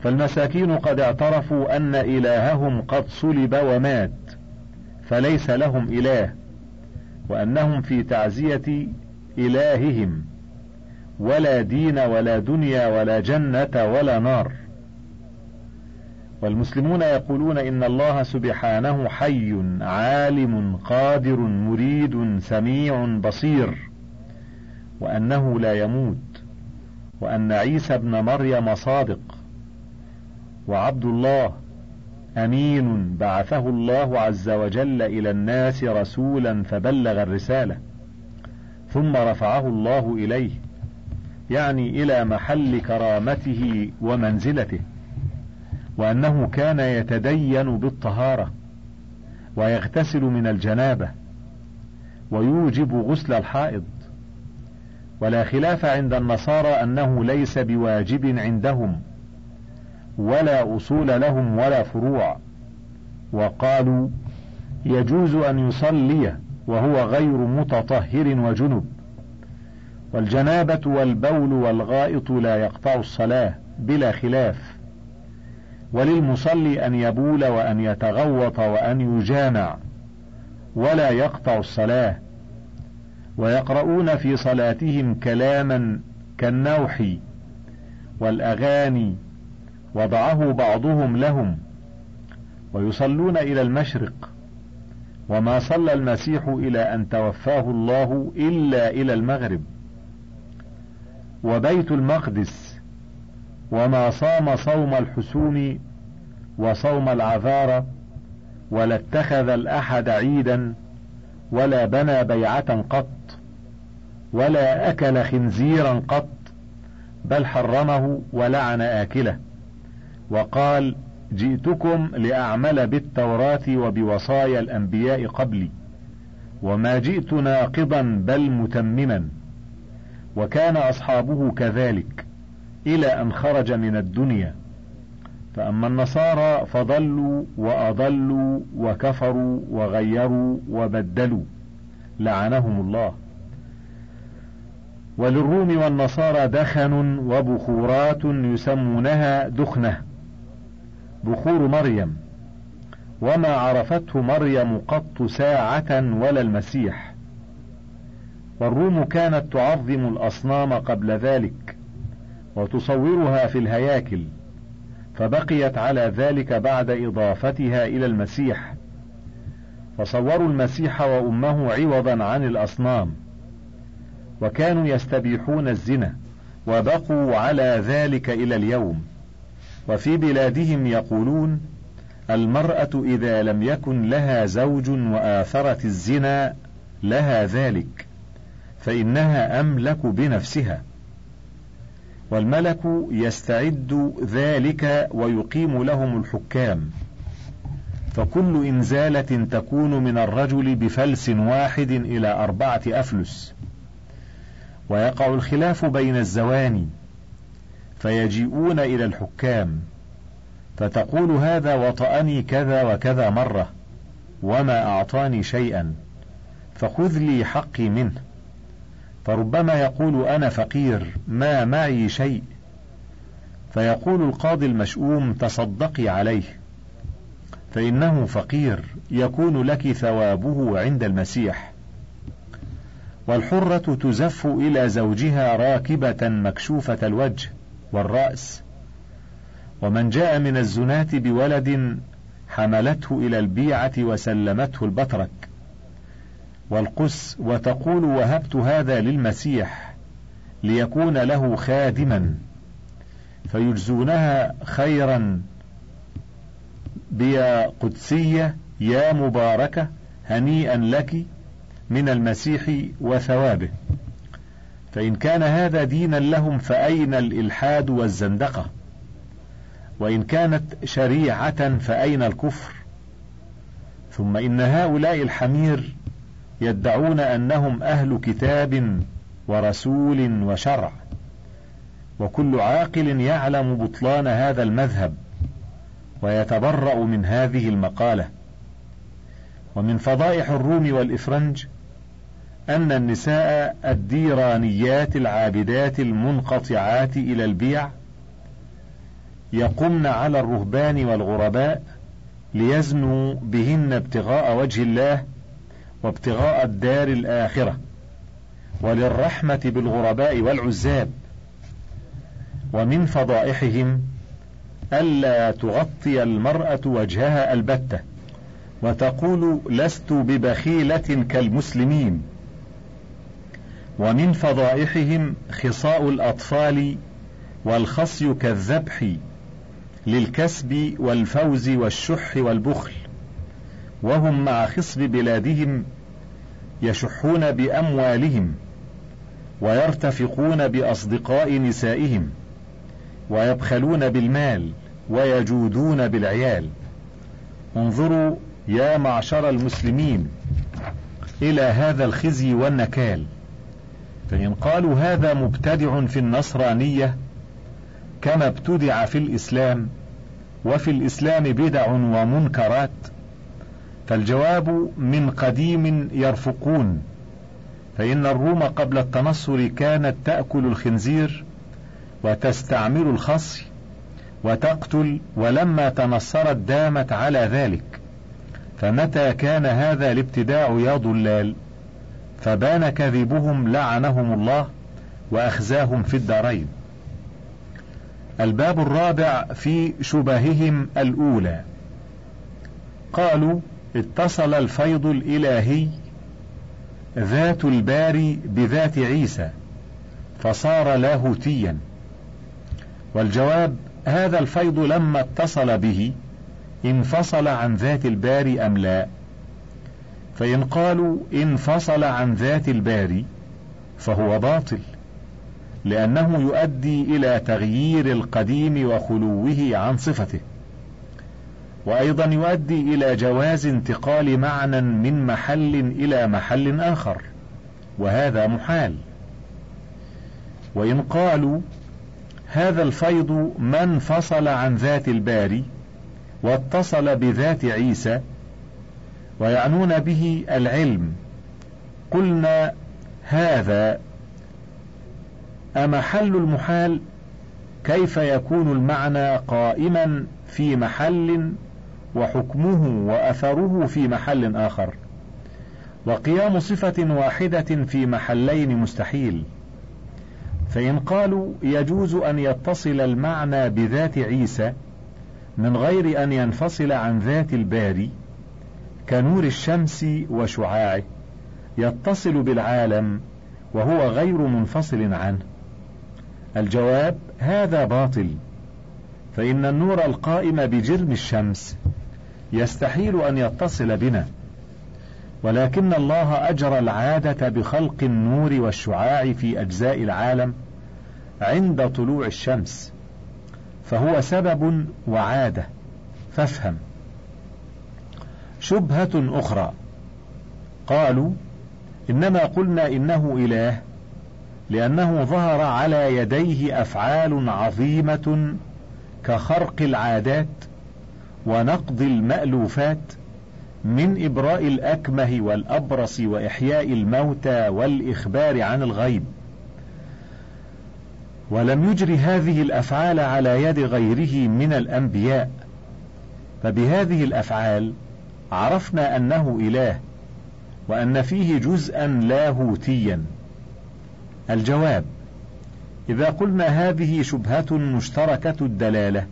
فالمساكين قد اعترفوا أن إلههم قد صلب ومات فليس لهم إله وأنهم في تعزية إلههم ولا دين ولا دنيا ولا جنة ولا نار. والمسلمون يقولون إن الله سبحانه حي عالم قادر مريد سميع بصير وأنه لا يموت وأن عيسى ابن مريم صادق. وعبد الله أمين بعثه الله عز وجل إلى الناس رسولا فبلغ الرسالة ثم رفعه الله إليه يعني إلى محل كرامته ومنزلته وأنه كان يتدين بالطهارة ويغتسل من الجنابة ويوجب غسل الحائض. ولا خلاف عند النصارى أنه ليس بواجب عندهم ولا أصول لهم ولا فروع. وقالوا يجوز أن يصلي وهو غير متطهر وجنب. والجنابة والبول والغائط لا يقطع الصلاة بلا خلاف. وللمصلي أن يبول وأن يتغوط وأن يجامع. ولا يقطع الصلاة. ويقرؤون في صلاتهم كلاما كالنوح والأغاني وضعه بعضهم لهم ويصلون إلى المشرق وما صلى المسيح إلى أن توفاه الله إلا إلى المغرب. وبيت المقدس وما صام صوم الحسوم وصوم العذارى ولا اتخذ الأحد عيدا ولا بنى بيعة قط ولا أكل خنزيرا قط بل حرمه ولعن آكله. وقال جئتكم لأعمل بالتوراة وبوصايا الأنبياء قبلي وما جئت ناقضا بل متمما وكان أصحابه كذلك إلى أن خرج من الدنيا. فأما النصارى فضلوا وأضلوا وكفروا وغيروا وبدلوا. لعنهم الله. وللروم والنصارى دخن وبخورات يسمونها دخنة. بخور مريم. وما عرفته مريم قط ساعة ولا المسيح. والروم كانت تعظم الأصنام قبل ذلك وتصورها في الهياكل فبقيت على ذلك بعد إضافتها إلى المسيح. فصوروا المسيح وأمه عوضا عن الأصنام وكانوا يستبيحون الزنا وبقوا على ذلك إلى اليوم. وفي بلادهم يقولون المرأة إذا لم يكن لها زوج وآثرت الزنا لها ذلك فإنها أملك بنفسها. والملك يستعد ذلك ويقيم لهم الحكام. فكل إنزالة تكون من الرجل بفلس واحد إلى أربعة أفلس. ويقع الخلاف بين الزواني فيجيئون إلى الحكام فتقول هذا وطأني كذا وكذا مرة وما أعطاني شيئا فخذ لي حقي منه. فربما يقول أنا فقير ما معي شيء. فيقول القاضي المشؤوم تصدقي عليه. فإنه فقير يكون لك ثوابه عند المسيح. والحرة تزف إلى زوجها راكبة مكشوفة الوجه. والرأس. ومن جاء من الزناة بولد حملته إلى البيعة وسلمته البطرك والقس وتقول وهبت هذا للمسيح ليكون له خادما. فيجزونها خيرا بيا قدسية يا مباركة هنيئا لك من المسيح وثوابه. فإن كان هذا دينا لهم فأين الإلحاد والزندقة؟ وإن كانت شريعة فأين الكفر؟ ثم إن هؤلاء الحمير يدعون أنهم أهل كتاب ورسول وشرع وكل عاقل يعلم بطلان هذا المذهب ويتبرأ من هذه المقالة. ومن فضائح الروم والإفرنج أن النساء الديرانيات العابدات المنقطعات إلى البيع يقمن على الرهبان والغرباء ليزنوا بهن ابتغاء وجه الله وابتغاء الدار الآخرة وللرحمة بالغرباء والعزاب. ومن فضائحهم ألا تغطي المرأة وجهها البتة وتقول لست ببخيلة كالمسلمين. ومن فضائحهم خصاء الأطفال والخصي كالذبح للكسب والفوز والشح والبخل وهم مع خصب بلادهم يشحون بأموالهم ويرتفقون بأصدقاء نسائهم ويبخلون بالمال ويجودون بالعيال. انظروا يا معشر المسلمين إلى هذا الخزي والنكال. فإن قالوا هذا مبتدع في النصرانية كما ابتدع في الإسلام وفي الإسلام بدع ومنكرات فالجواب من قديم يرفقون. فإن الروم قبل التنصر كانت تأكل الخنزير وتستعمل الخصي وتقتل ولما تنصرت دامت على ذلك. فمتى كان هذا الابتداع يا ضلال؟ فبان كذبهم لعنهم الله وأخزاهم في الدارين. الباب الرابع في شبههم الأولى. قالوا اتصل الفيض الإلهي ذات الباري بذات عيسى فصار لاهوتيا. والجواب هذا الفيض لما اتصل به انفصل عن ذات الباري أم لا؟ فإن قالوا انفصل عن ذات الباري فهو باطل لأنه يؤدي إلى تغيير القديم وخلوه عن صفته وأيضا يؤدي إلى جواز انتقال معنى من محل إلى محل آخر وهذا محال. وإن قالوا هذا الفيض ما انفصل عن ذات الباري واتصل بذات عيسى ويعنون به العلم. قلنا هذا أمحل المحال؟ كيف يكون المعنى قائما في محل وحكمه وأثره في محل آخر؟ وقيام صفة واحدة في محلين مستحيل. فإن قالوا يجوز أن يتصل المعنى بذات عيسى من غير أن ينفصل عن ذات الباري كنور الشمس وشعاعه يتصل بالعالم وهو غير منفصل عنه. الجواب هذا باطل. فإن النور القائم بجرم الشمس يستحيل أن يتصل بنا. ولكن الله أجرى العادة بخلق النور والشعاع في أجزاء العالم عند طلوع الشمس. فهو سبب وعادة. فافهم. شبهة أخرى. قالوا إنما قلنا إنه إله لأنه ظهر على يديه أفعال عظيمة كخرق العادات ونقض المألوفات من إبراء الأكمه والأبرص وإحياء الموتى والإخبار عن الغيب. ولم يجر هذه الأفعال على يد غيره من الأنبياء فبهذه الأفعال عرفنا أنه إله وأن فيه جزءا لاهوتيا الجواب إذا قلنا هذه شبهة مشتركة الدلالة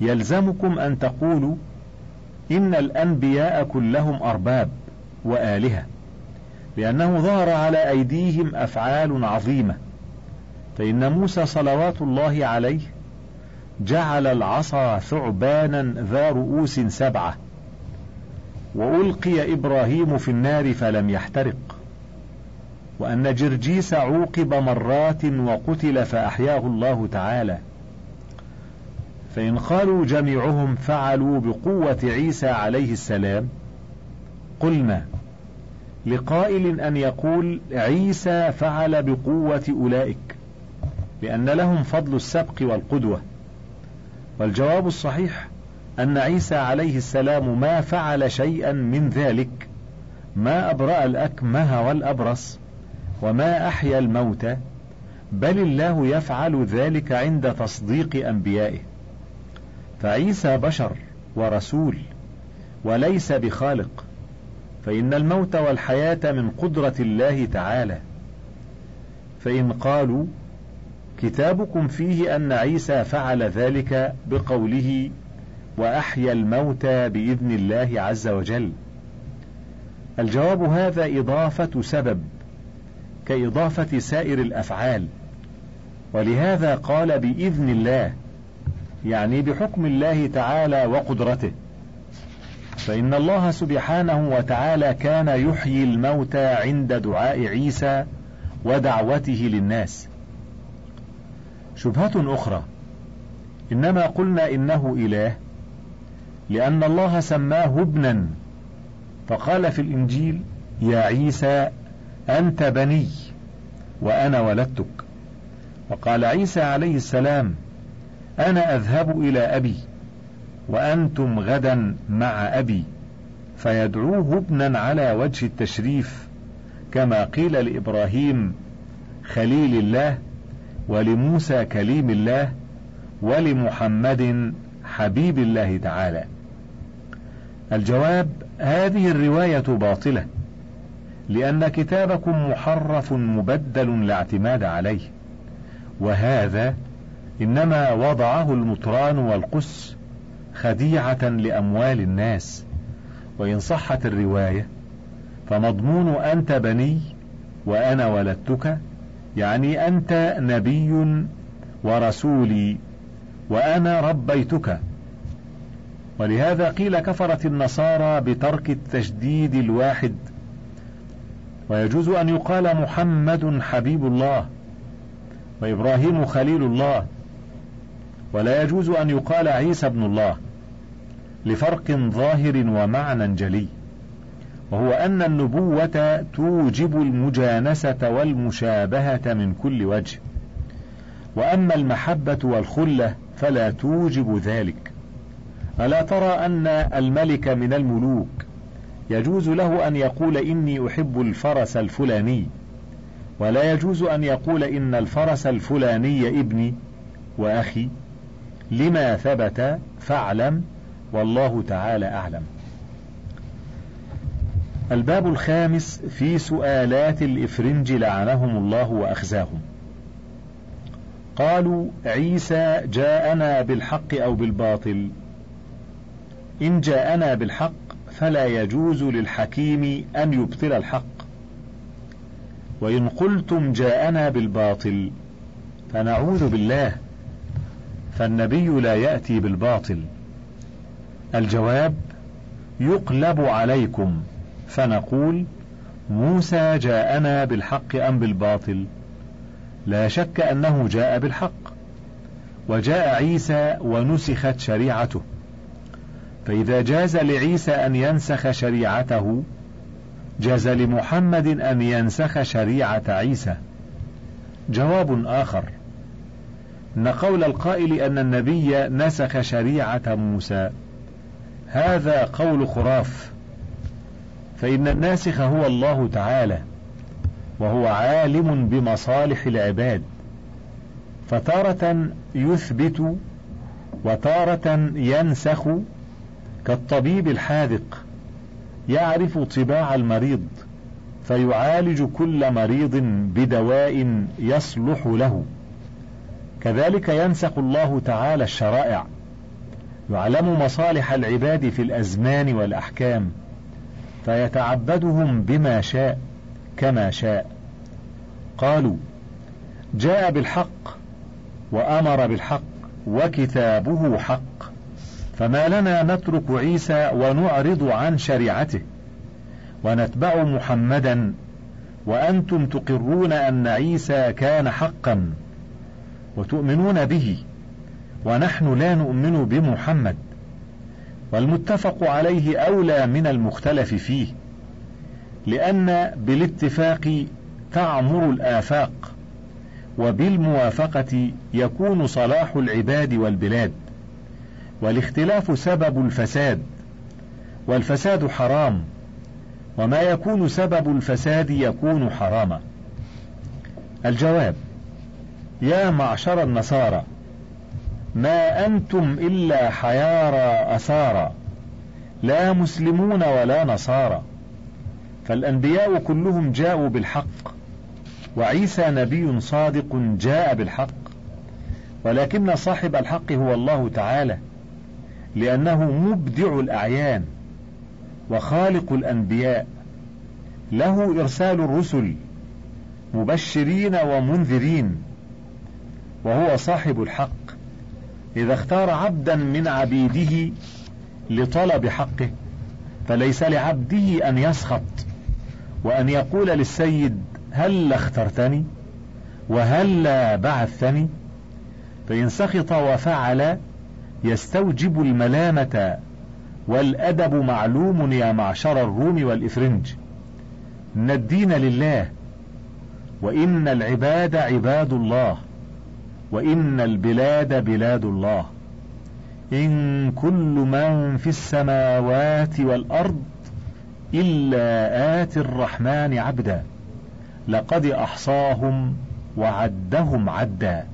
يلزمكم أن تقولوا إن الأنبياء كلهم أرباب وآلهة لأنه ظهر على أيديهم أفعال عظيمة. فإن موسى صلوات الله عليه جعل العصا ثعبانا ذا رؤوس سبعة وألقي إبراهيم في النار فلم يحترق. وأن جرجيس عوقب مرات وقتل فأحياه الله تعالى. فإن قالوا جميعهم فعلوا بقوة عيسى عليه السلام قلنا لقائل أن يقول عيسى فعل بقوة أولئك لأن لهم فضل السبق والقدوة. والجواب الصحيح أن عيسى عليه السلام ما فعل شيئا من ذلك ما أبرأ الأكمه والأبرص وما أحيا الموتى بل الله يفعل ذلك عند تصديق أنبيائه. فعيسى بشر ورسول وليس بخالق فإن الموت والحياة من قدرة الله تعالى. فإن قالوا كتابكم فيه أن عيسى فعل ذلك بقوله وأحيا الموتى بإذن الله عز وجل. الجواب هذا إضافة سبب كإضافة سائر الأفعال. ولهذا قال بإذن الله يعني بحكم الله تعالى وقدرته. فإن الله سبحانه وتعالى كان يحيي الموتى عند دعاء عيسى ودعوته للناس. شبهة أخرى إنما قلنا إنه إله لأن الله سماه ابنا. فقال في الإنجيل يا عيسى أنت بني وأنا ولدتك. وقال عيسى عليه السلام أنا أذهب إلى أبي وأنتم غدا مع أبي. فيدعوه ابنا على وجه التشريف كما قيل لإبراهيم خليل الله ولموسى كليم الله ولمحمد حبيب الله تعالى. الجواب هذه الرواية باطلة لأن كتابكم محرف مبدل لا اعتماد عليه وهذا إنما وضعه المطران والقس خديعة لأموال الناس وإن صحت الرواية فمضمون أنت بني وأنا ولدتك يعني أنت نبي ورسولي وأنا ربيتك. ولهذا قيل كفرت النصارى بترك التشديد الواحد. ويجوز أن يقال محمد حبيب الله وإبراهيم خليل الله. ولا يجوز أن يقال عيسى ابن الله لفرق ظاهر ومعنى جلي. وهو أن النبوة توجب المجانسة والمشابهة من كل وجه. وأما المحبة والخلة فلا توجب ذلك. ألا ترى أن الملك من الملوك يجوز له أن يقول إني أحب الفرس الفلاني ولا يجوز أن يقول إن الفرس الفلاني ابني وأخي لما ثبت فاعلم والله تعالى أعلم. الباب الخامس في سؤالات الإفرنج لعنهم الله وأخزاهم. قالوا عيسى جاءنا بالحق أو بالباطل؟ إن جاءنا بالحق فلا يجوز للحكيم أن يبطل الحق. وإن قلتم جاءنا بالباطل فنعوذ بالله فالنبي لا يأتي بالباطل. الجواب يقلب عليكم فنقول موسى جاءنا بالحق أم بالباطل؟ لا شك أنه جاء بالحق. وجاء عيسى ونسخت شريعته. فإذا جاز لعيسى أن ينسخ شريعته جاز لمحمد أن ينسخ شريعة عيسى. جواب آخر. أن قول القائل أن النبي نسخ شريعة موسى هذا قول خراف. فإن الناسخ هو الله تعالى وهو عالم بمصالح العباد. فتارة يثبت وتارة ينسخ كالطبيب الحاذق يعرف طباع المريض فيعالج كل مريض بدواء يصلح له. كذلك ينسخ الله تعالى الشرائع يعلم مصالح العباد في الأزمان والأحكام فيتعبدهم بما شاء كما شاء. قالوا جاء بالحق وأمر بالحق وكتابه حق. فما لنا نترك عيسى ونعرض عن شريعته. ونتبع محمدا. وأنتم تقرون أن عيسى كان حقا. وتؤمنون به. ونحن لا نؤمن بمحمد. والمتفق عليه أولى من المختلف فيه. لأن بالاتفاق تعمر الآفاق. وبالموافقة يكون صلاح العباد والبلاد. والاختلاف سبب الفساد والفساد حرام وما يكون سبب الفساد يكون حراما. الجواب يا معشر النصارى ما أنتم إلا حيارى أسارى لا مسلمون ولا نصارى فالأنبياء كلهم جاءوا بالحق وعيسى نبي صادق جاء بالحق ولكن صاحب الحق هو الله تعالى. لأنه مبدع الأعيان وخالق الأنبياء. له إرسال الرسل مبشرين ومنذرين وهو صاحب الحق. إذا اختار عبدا من عبيده لطلب حقه فليس لعبده أن يسخط وأن يقول للسيد هل اخترتني وهل بعثتني فإن سخط وفعل يستوجب الملامة والأدب معلوم يا معشر الروم والإفرنج. إن الدين لله وإن العباد عباد الله وإن البلاد بلاد الله. إن كل من في السماوات والأرض إلا آتي الرحمن عبدا لقد أحصاهم وعدهم عدا.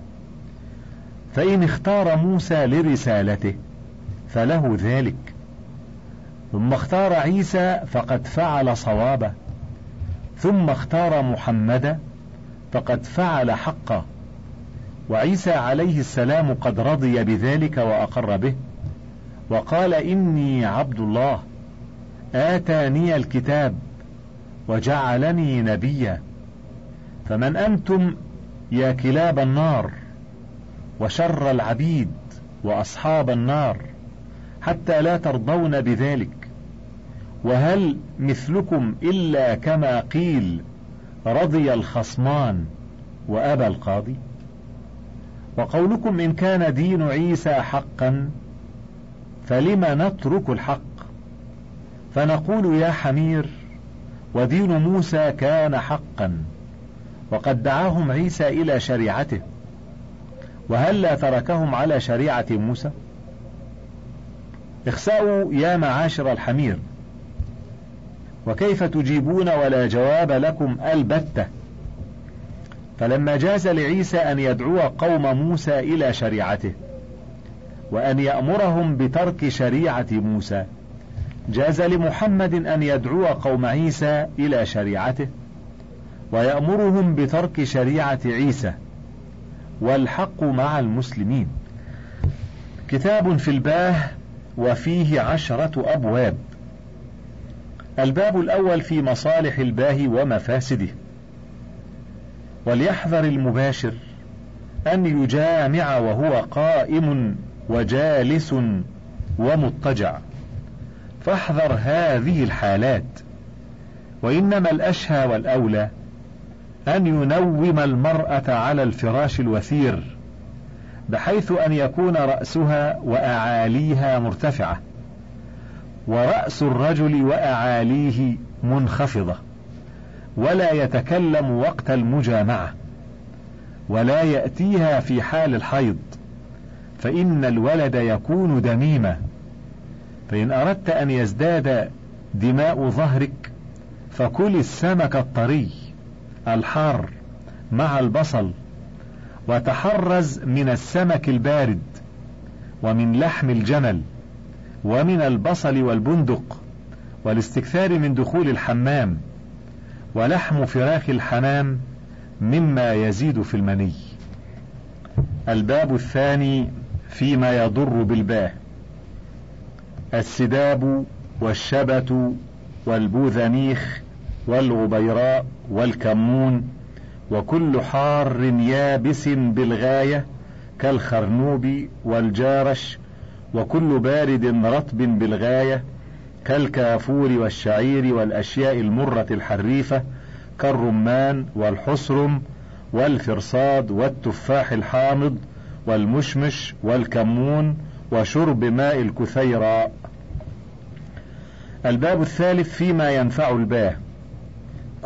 فإن اختار موسى لرسالته فله ذلك. ثم اختار عيسى فقد فعل صوابه. ثم اختار محمدا فقد فعل حقا وعيسى عليه السلام قد رضي بذلك وأقر به. وقال إني عبد الله آتاني الكتاب وجعلني نبيا. فمن أنتم يا كلاب النار؟ وشر العبيد وأصحاب النار حتى لا ترضون بذلك. وهل مثلكم إلا كما قيل رضي الخصمان وأبى القاضي؟ وقولكم إن كان دين عيسى حقا فلم نترك الحق؟ فنقول يا حمير ودين موسى كان حقا وقد دعاهم عيسى إلى شريعته. وهل لا تركهم على شريعة موسى؟ اخسأوا يا معاشر الحمير وكيف تجيبون ولا جواب لكم البتة؟ فلما جاز لعيسى أن يدعو قوم موسى إلى شريعته وأن يأمرهم بترك شريعة موسى جاز لمحمد أن يدعو قوم عيسى إلى شريعته ويأمرهم بترك شريعة عيسى. والحق مع المسلمين. كتاب في الباه وفيه عشرة أبواب. الباب الأول في مصالح الباه ومفاسده. وليحذر المباشر أن يجامع وهو قائم وجالس ومضطجع. فاحذر هذه الحالات. وإنما الأشهى والأولى أن ينوم المرأة على الفراش الوثير بحيث أن يكون رأسها وأعاليها مرتفعة ورأس الرجل وأعاليه منخفضة ولا يتكلم وقت المجامعة ولا يأتيها في حال الحيض فإن الولد يكون دميما. فإن أردت أن يزداد دماء ظهرك فكل السمك الطري. الحار مع البصل وتحرز من السمك البارد ومن لحم الجمل ومن البصل والبندق والاستكثار من دخول الحمام ولحم فراخ الحمام مما يزيد في المني. الباب الثاني فيما يضر بالباه السداب والشبت والبوذنيخ والغبيراء والكمون وكل حار يابس بالغاية كالخرنوب والجارش وكل بارد رطب بالغاية كالكافور والشعير والأشياء المرة الحريفة كالرمان والحصرم والفرصاد والتفاح الحامض والمشمش والكمون وشرب ماء الكثيراء. الباب الثالث فيما ينفع الباه.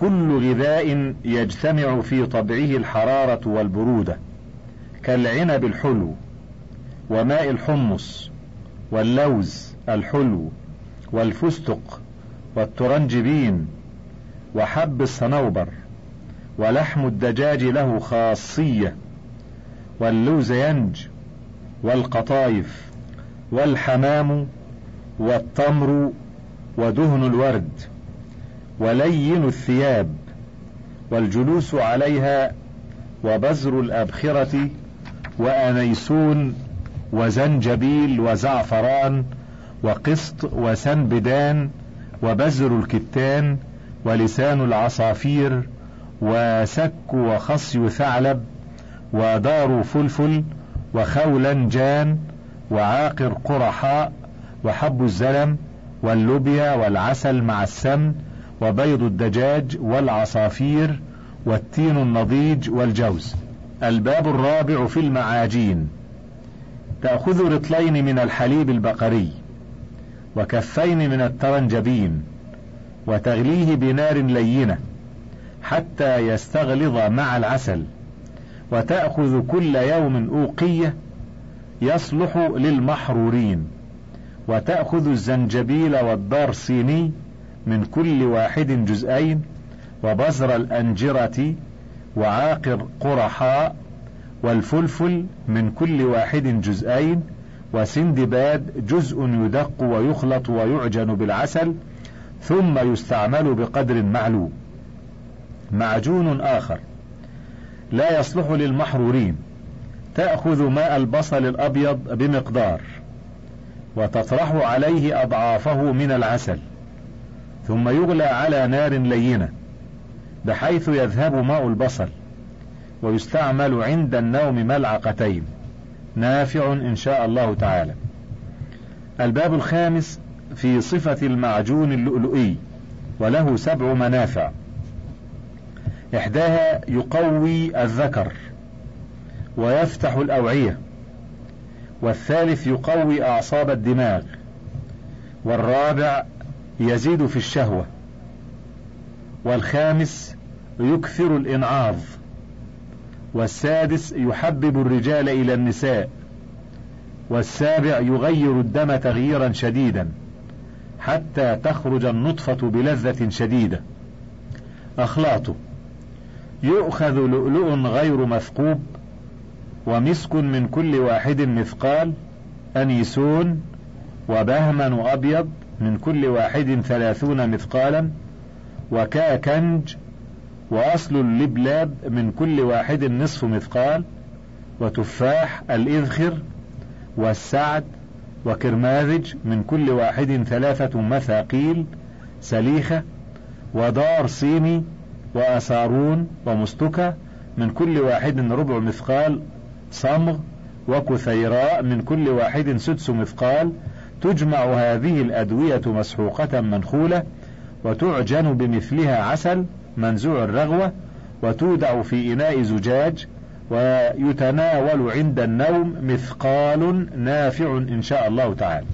كل غذاء يجتمع في طبعه الحرارة والبرودة كالعنب الحلو وماء الحمص واللوز الحلو والفستق والترنجبين وحب الصنوبر ولحم الدجاج له خاصية واللوزينج والقطايف والحمام والتمر ودهن الورد. ولين الثياب والجلوس عليها وبزر الأبخرة وأنيسون وزنجبيل وزعفران وقسط وسنبدان وبزر الكتان ولسان العصافير وسك وخصي ثعلب ودار فلفل وخولنجان وعاقر قرحاء وحب الزلم واللوبيا والعسل مع السمن وبيض الدجاج والعصافير والتين النضيج والجوز. الباب الرابع في المعاجين. تأخذ رطلين من الحليب البقري وكفين من الترنجبين وتغليه بنار لينة حتى يستغلظ مع العسل. وتأخذ كل يوم أوقية يصلح للمحرورين. وتأخذ الزنجبيل والدارصيني من كل واحد جزئين وبزر الأنجرة وعاقر قرحاء والفلفل من كل واحد جزئين وسندباد جزء يدق ويخلط ويعجن بالعسل ثم يستعمل بقدر معلوم. معجون آخر. لا يصلح للمحرورين. تأخذ ماء البصل الأبيض بمقدار وتطرح عليه أضعافه من العسل. ثم يغلى على نار لينة بحيث يذهب ماء البصل ويستعمل عند النوم ملعقتين. نافع إن شاء الله تعالى. الباب الخامس في صفة المعجون اللؤلؤي وله سبع منافع. إحداها يقوي الذكر ويفتح الأوعية والثالث يقوي أعصاب الدماغ والرابع يزيد في الشهوة. والخامس يكثر الإنعاض. والسادس يحبب الرجال إلى النساء. والسابع يغير الدم تغييرا شديدا. حتى تخرج النطفة بلذة شديدة. أخلاطه يؤخذ لؤلؤ غير مثقوب ومسك من كل واحد مثقال أنيسون وبهمن أبيض من كل واحد ثلاثون مثقالا وكاكنج وأصل اللبلاب من كل واحد نصف مثقال وتفاح الإذخر والسعد وكرماذج من كل واحد ثلاثة مثاقيل سليخة ودار صيني وأسارون ومستكة من كل واحد ربع مثقال صمغ وكثيراء من كل واحد سدس مثقال تجمع هذه الأدوية مسحوقة منخولة وتعجن بمثلها عسل منزوع الرغوة وتودع في إناء زجاج ويتناول عند النوم مثقال نافع إن شاء الله تعالى.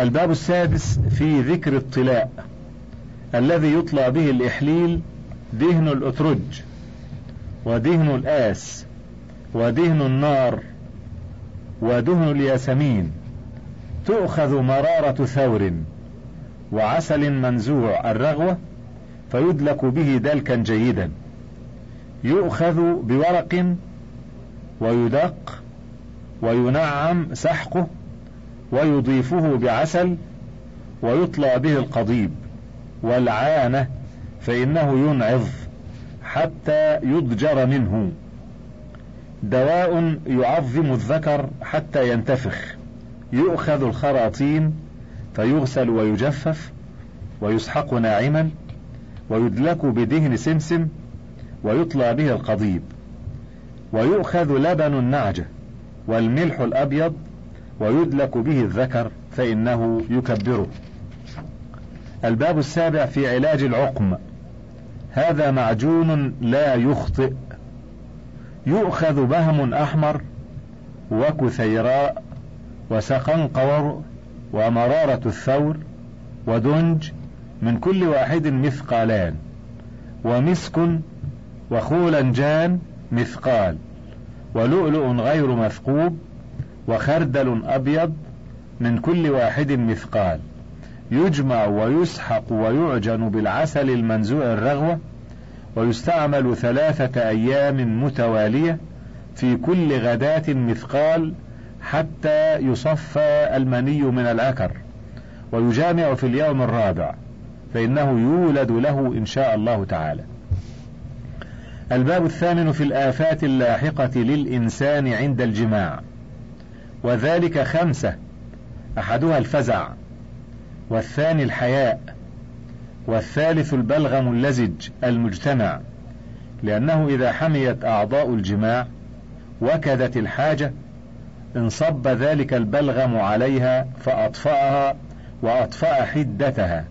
الباب السادس في ذكر الطلاء الذي يطلى به الإحليل دهن الأترج ودهن الآس ودهن النار ودهن الياسمين. تؤخذ مرارة ثور وعسل منزوع الرغوة فيدلك به دلكا جيدا. يؤخذ بورق ويدق وينعم سحقه ويضيفه بعسل ويطلى به القضيب والعانة فإنه ينعظ حتى يضجر منه. دواء يعظم الذكر حتى ينتفخ. يؤخذ الخراطين فيغسل ويجفف ويسحق ناعما ويدلك بدهن سمسم ويطلى به القضيب. ويؤخذ لبن النعجة والملح الأبيض ويدلك به الذكر فإنه يكبره. الباب السابع في علاج العقم. هذا معجون لا يخطئ. يؤخذ بهم أحمر وكثيراء وسقنقور ومرارة الثور ودنج من كل واحد مثقالان ومسك وخولنجان مثقال ولؤلؤ غير مثقوب وخردل أبيض من كل واحد مثقال. يجمع ويسحق ويعجن بالعسل المنزوع الرغوة ويستعمل ثلاثة أيام متوالية في كل غداة مثقال حتى يصفى المني من العكر. ويجامع في اليوم الرابع فإنه يولد له إن شاء الله تعالى. الباب الثامن في الآفات اللاحقة للإنسان عند الجماع. وذلك خمسة أحدها الفزع والثاني الحياء. والثالث البلغم اللزج المجتمع لأنه إذا حميت أعضاء الجماع وكدت الحاجة انصب ذلك البلغم عليها فأطفأها وأطفأ حدتها.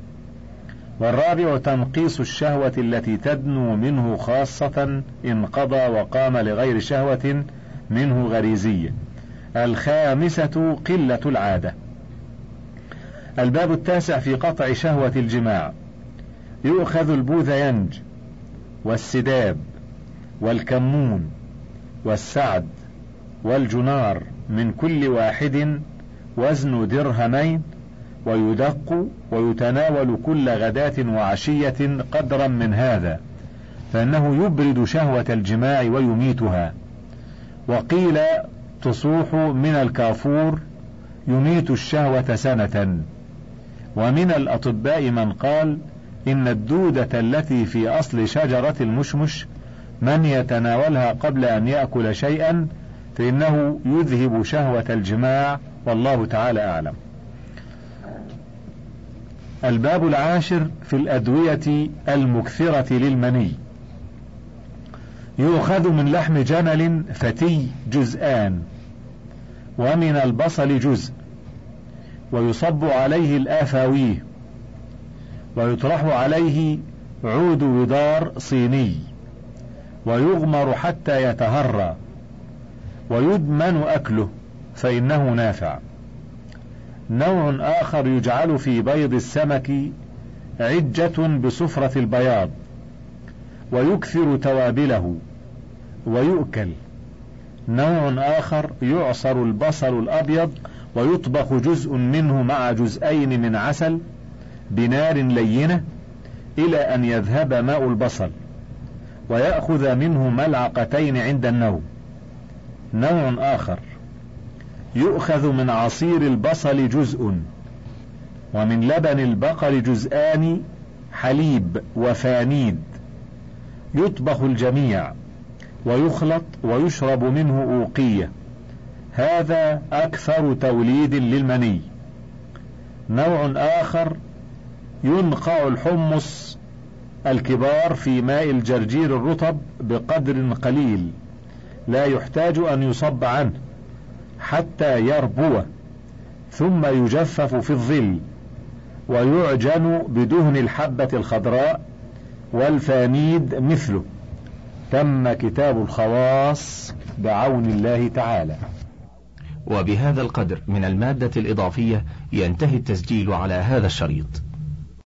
والرابع تنقيص الشهوة التي تدنو منه خاصة إن قضى وقام لغير شهوة منه غريزية الخامسة قلة العادة. الباب التاسع في قطع شهوة الجماع. يؤخذ البوذينج والسداب والكمون والسعد والجنار من كل واحد وزن درهمين ويدق ويتناول كل غداة وعشية قدرا من هذا فإنه يبرد شهوة الجماع ويميتها. وقيل تصوح من الكافور يميت الشهوة سنة. ومن الأطباء من قال إن الدودة التي في أصل شجرة المشمش من يتناولها قبل أن يأكل شيئا فإنه يذهب شهوة الجماع والله تعالى أعلم. الباب العاشر في الأدوية المكثرة للمني. يؤخذ من لحم جمل فتي جزءان، ومن البصل جزء، ويصب عليه الآفاويه، ويطرح عليه عود ودار صيني، ويغمر حتى يتهرى، ويدمن أكله فإنه نافع. نوع آخر يجعل في بيض السمك عجة بصفرة البياض ويكثر توابله ويؤكل. نوع آخر يعصر البصل الأبيض ويطبخ جزء منه مع جزئين من عسل بنار لينة إلى أن يذهب ماء البصل ويأخذ منه ملعقتين عند النوم. نوع آخر. يؤخذ من عصير البصل جزء ومن لبن البقر جزءان حليب وفانيد. يطبخ الجميع ويخلط ويشرب منه أوقية. هذا أكثر توليد للمني. نوع آخر ينقع الحمص الكبار في ماء الجرجير الرطب بقدر قليل. لا يحتاج أن يصب عنه حتى يربو ثم يجفف في الظل ويعجن بدهن الحبة الخضراء والفانيد مثله. تم كتاب الخواص بعون الله تعالى. وبهذا القدر من المادة الإضافية ينتهي التسجيل على هذا الشريط.